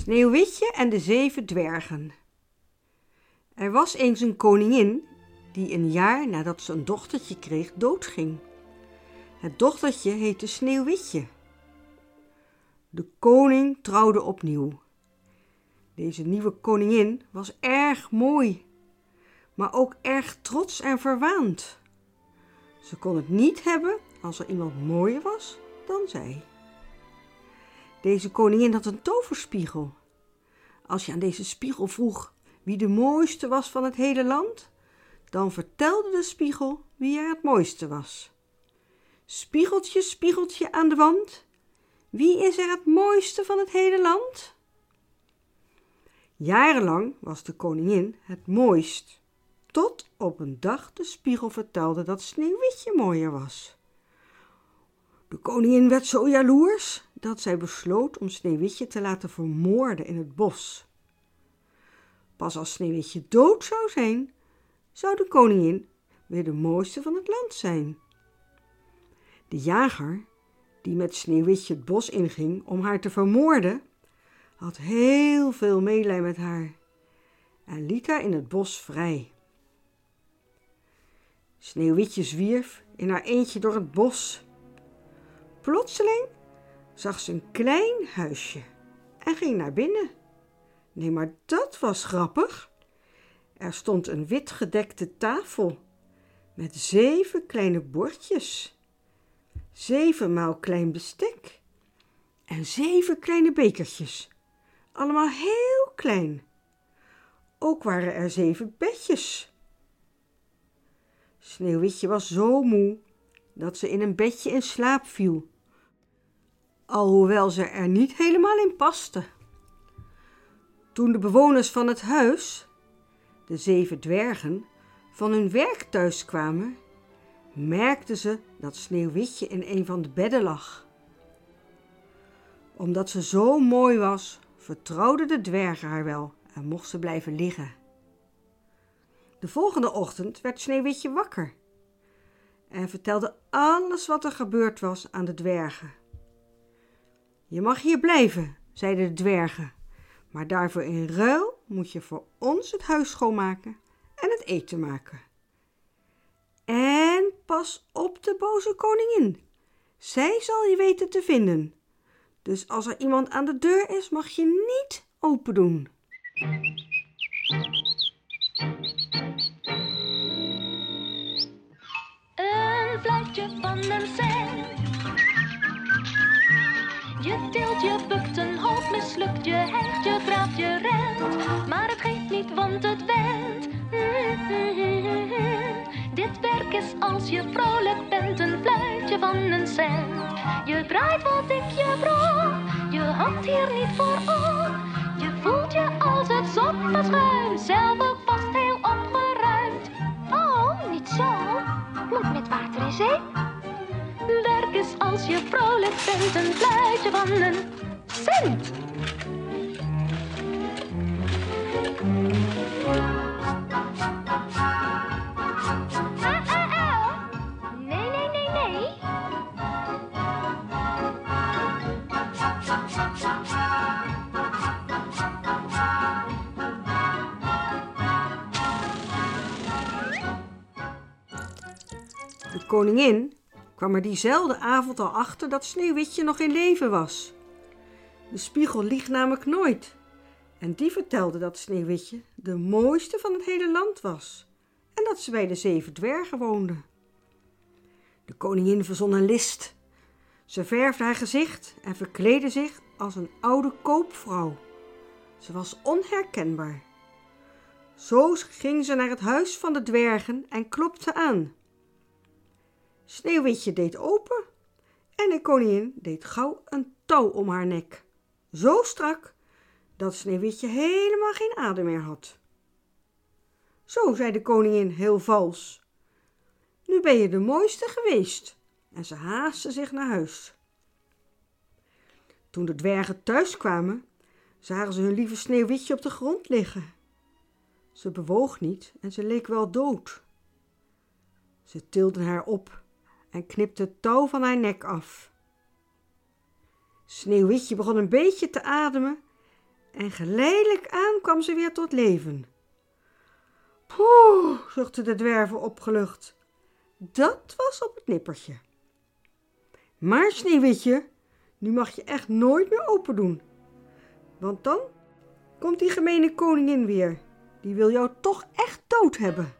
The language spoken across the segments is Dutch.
Sneeuwwitje en de zeven dwergen. Er was eens een koningin die een jaar nadat ze een dochtertje kreeg doodging. Het dochtertje heette Sneeuwwitje. De koning trouwde opnieuw. Deze nieuwe koningin was erg mooi, maar ook erg trots en verwaand. Ze kon het niet hebben als er iemand mooier was dan zij. Deze koningin had een toverspiegel. Als je aan deze spiegel vroeg wie de mooiste was van het hele land, dan vertelde de spiegel wie er het mooiste was. Spiegeltje, spiegeltje aan de wand, wie is er het mooiste van het hele land? Jarenlang was de koningin het mooist, tot op een dag de spiegel vertelde dat Sneeuwwitje mooier was. De koningin werd zo jaloers dat zij besloot om Sneeuwwitje te laten vermoorden in het bos. Pas als Sneeuwwitje dood zou zijn, zou de koningin weer de mooiste van het land zijn. De jager, die met Sneeuwwitje het bos inging om haar te vermoorden, had heel veel meelij met haar en liet haar in het bos vrij. Sneeuwwitje zwierf in haar eentje door het bos. Plotseling zag ze een klein huisje en ging naar binnen. Nee, maar dat was grappig. Er stond een wit gedekte tafel met zeven kleine bordjes, zevenmaal klein bestek en zeven kleine bekertjes, allemaal heel klein. Ook waren er zeven bedjes. Sneeuwwitje was zo moe dat ze in een bedje in slaap viel alhoewel ze er niet helemaal in paste. Toen de bewoners van het huis, de zeven dwergen, van hun werk thuis kwamen, merkten ze dat Sneeuwwitje in een van de bedden lag. Omdat ze zo mooi was, vertrouwden de dwergen haar wel en mocht ze blijven liggen. De volgende ochtend werd Sneeuwwitje wakker en vertelde alles wat er gebeurd was aan de dwergen. Je mag hier blijven, zeiden de dwergen, maar daarvoor in ruil moet je voor ons het huis schoonmaken en het eten maken. En pas op de boze koningin. Zij zal je weten te vinden. Dus als er iemand aan de deur is, mag je niet open doen. Een van een tilt, je bukt, een hoop mislukt, je hijgt, je graaft, je rent. Maar het geeft niet, want het went. Dit werk is als je vrolijk bent, een fluitje van een cent. Je draait wat ik je brok, je hangt hier niet voor op. Je voelt je als het schuim, zelf ook vast heel opgeruimd. Oh, niet zo, moet met water in zee. Als je vrolijk bent, een fluitje van een cent. Nee, nee, nee, nee. De koningin kwam er diezelfde avond al achter dat Sneeuwwitje nog in leven was. De spiegel liegt namelijk nooit. En die vertelde dat Sneeuwwitje de mooiste van het hele land was en dat ze bij de zeven dwergen woonde. De koningin verzon een list. Ze verfde haar gezicht en verkleedde zich als een oude koopvrouw. Ze was onherkenbaar. Zo ging ze naar het huis van de dwergen en klopte aan. Sneeuwwitje deed open en de koningin deed gauw een touw om haar nek. Zo strak dat Sneeuwwitje helemaal geen adem meer had. Zo, zei de koningin heel vals. Nu ben je de mooiste geweest. En ze haastte zich naar huis. Toen de dwergen thuis kwamen, zagen ze hun lieve Sneeuwwitje op de grond liggen. Ze bewoog niet en ze leek wel dood. Ze tilden haar op en knipte het touw van haar nek af. Sneeuwwitje begon een beetje te ademen En geleidelijk aan kwam ze weer tot leven. Poeh, zuchtte de dwerven opgelucht. Dat was op het nippertje. Maar Sneeuwwitje, nu mag je echt nooit meer open doen. Want dan komt die gemene koningin weer. Die wil jou toch echt dood hebben.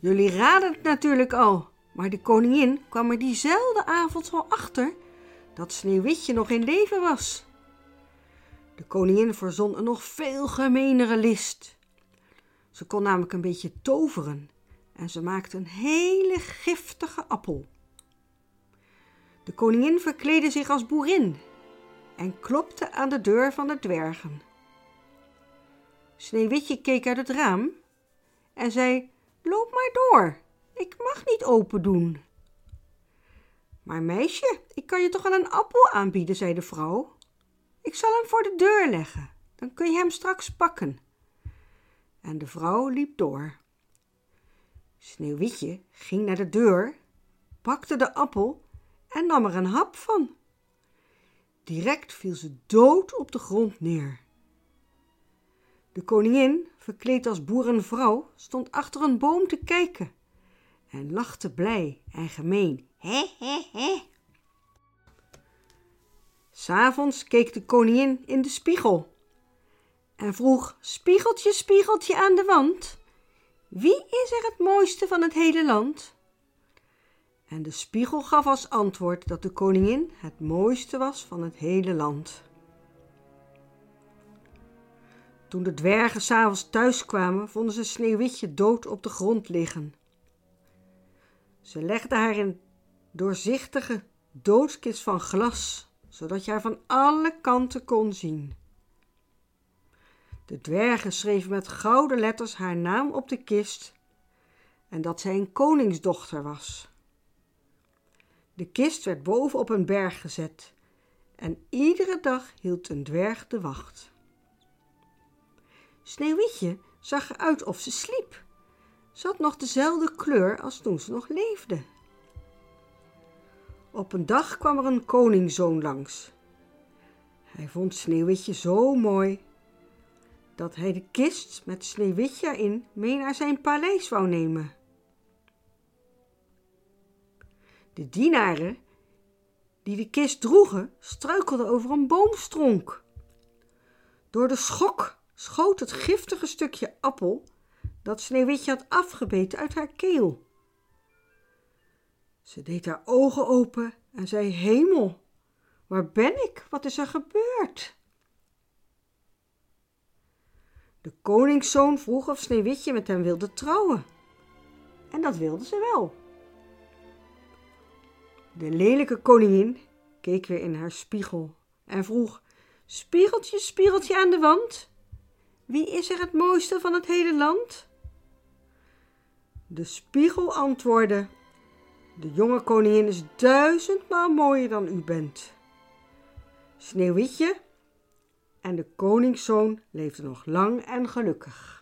Jullie raden het natuurlijk al, maar de koningin kwam er diezelfde avond al achter dat Sneeuwwitje nog in leven was. De koningin verzon een nog veel gemeenere list. Ze kon namelijk een beetje toveren en ze maakte een hele giftige appel. De koningin verkleedde zich als boerin en klopte aan de deur van de dwergen. Sneeuwwitje keek uit het raam en zei: Loop maar door, ik mag niet open doen. Maar meisje, ik kan je toch wel een appel aanbieden, zei de vrouw. Ik zal hem voor de deur leggen, dan kun je hem straks pakken. En de vrouw liep door. Sneeuwwitje ging naar de deur, pakte de appel en nam er een hap van. Direct viel ze dood op de grond neer. De koningin, verkleed als boerenvrouw, stond achter een boom te kijken en lachte blij en gemeen. Hè, hè, hè. S'avonds keek de koningin in de spiegel en vroeg: Spiegeltje, spiegeltje aan de wand, wie is er het mooiste van het hele land? En de spiegel gaf als antwoord dat de koningin het mooiste was van het hele land. Toen de dwergen s'avonds thuis kwamen, vonden ze Sneeuwwitje dood op de grond liggen. Ze legden haar in doorzichtige doodskist van glas, zodat je haar van alle kanten kon zien. De dwergen schreven met gouden letters haar naam op de kist en dat zij een koningsdochter was. De kist werd boven op een berg gezet en iedere dag hield een dwerg de wacht. Sneeuwwitje zag eruit of ze sliep. Ze had nog dezelfde kleur als toen ze nog leefde. Op een dag kwam er een koningszoon langs. Hij vond Sneeuwwitje zo mooi dat hij de kist met Sneeuwwitje erin mee naar zijn paleis wou nemen. De dienaren die de kist droegen struikelden over een boomstronk. Door de schok schoot het giftige stukje appel dat Sneeuwwitje had afgebeten uit haar keel. Ze deed haar ogen open en zei: Hemel, waar ben ik? Wat is er gebeurd? De koningszoon vroeg of Sneeuwwitje met hem wilde trouwen. En dat wilde ze wel. De lelijke koningin keek weer in haar spiegel en vroeg: Spiegeltje, spiegeltje aan de wand, wie is er het mooiste van het hele land? De spiegel antwoordde: De jonge koningin is duizendmaal mooier dan u bent. Sneeuwwitje en de koningszoon leefden nog lang en gelukkig.